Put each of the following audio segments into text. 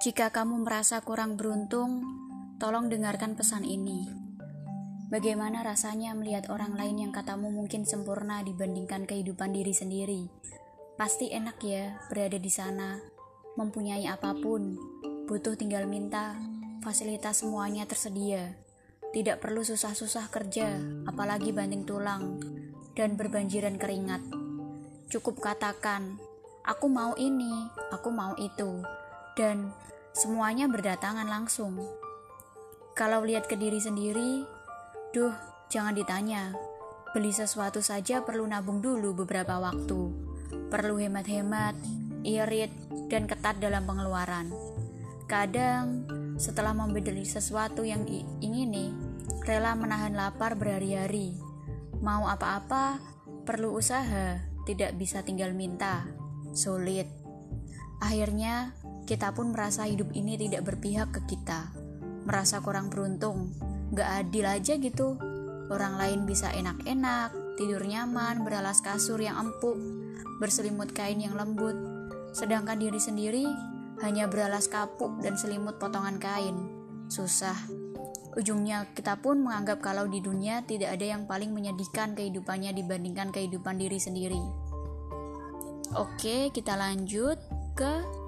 Jika kamu merasa kurang beruntung, tolong dengarkan pesan ini. Bagaimana rasanya melihat orang lain yang katamu mungkin sempurna dibandingkan kehidupan diri sendiri? Pasti enak ya berada di sana, mempunyai apa pun, butuh tinggal minta, fasilitas semuanya tersedia. Tidak perlu susah-susah kerja, apalagi banting tulang, dan berbanjiran keringat. Cukup katakan, aku mau ini, aku mau itu, dan semuanya berdatangan langsung. Kalau lihat ke diri sendiri, duh, jangan ditanya. Beli sesuatu saja perlu nabung dulu beberapa waktu. Perlu hemat-hemat, irit, dan ketat dalam pengeluaran. Kadang, setelah membeli sesuatu yang ingini, rela menahan lapar berhari-hari. Mau apa-apa, perlu usaha, tidak bisa tinggal minta. Sulit. Akhirnya, kita pun merasa hidup ini tidak berpihak ke kita, merasa kurang beruntung, gak adil aja gitu. Orang lain bisa enak-enak, tidur nyaman, beralas kasur yang empuk, berselimut kain yang lembut, sedangkan diri sendiri hanya beralas kapuk dan selimut potongan kain. Susah. Ujungnya kita pun menganggap kalau di dunia tidak ada yang paling menyedihkan kehidupannya dibandingkan kehidupan diri sendiri. Oke, kita lanjut ke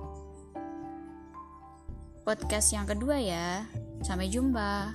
podcast yang kedua ya. Sampai jumpa.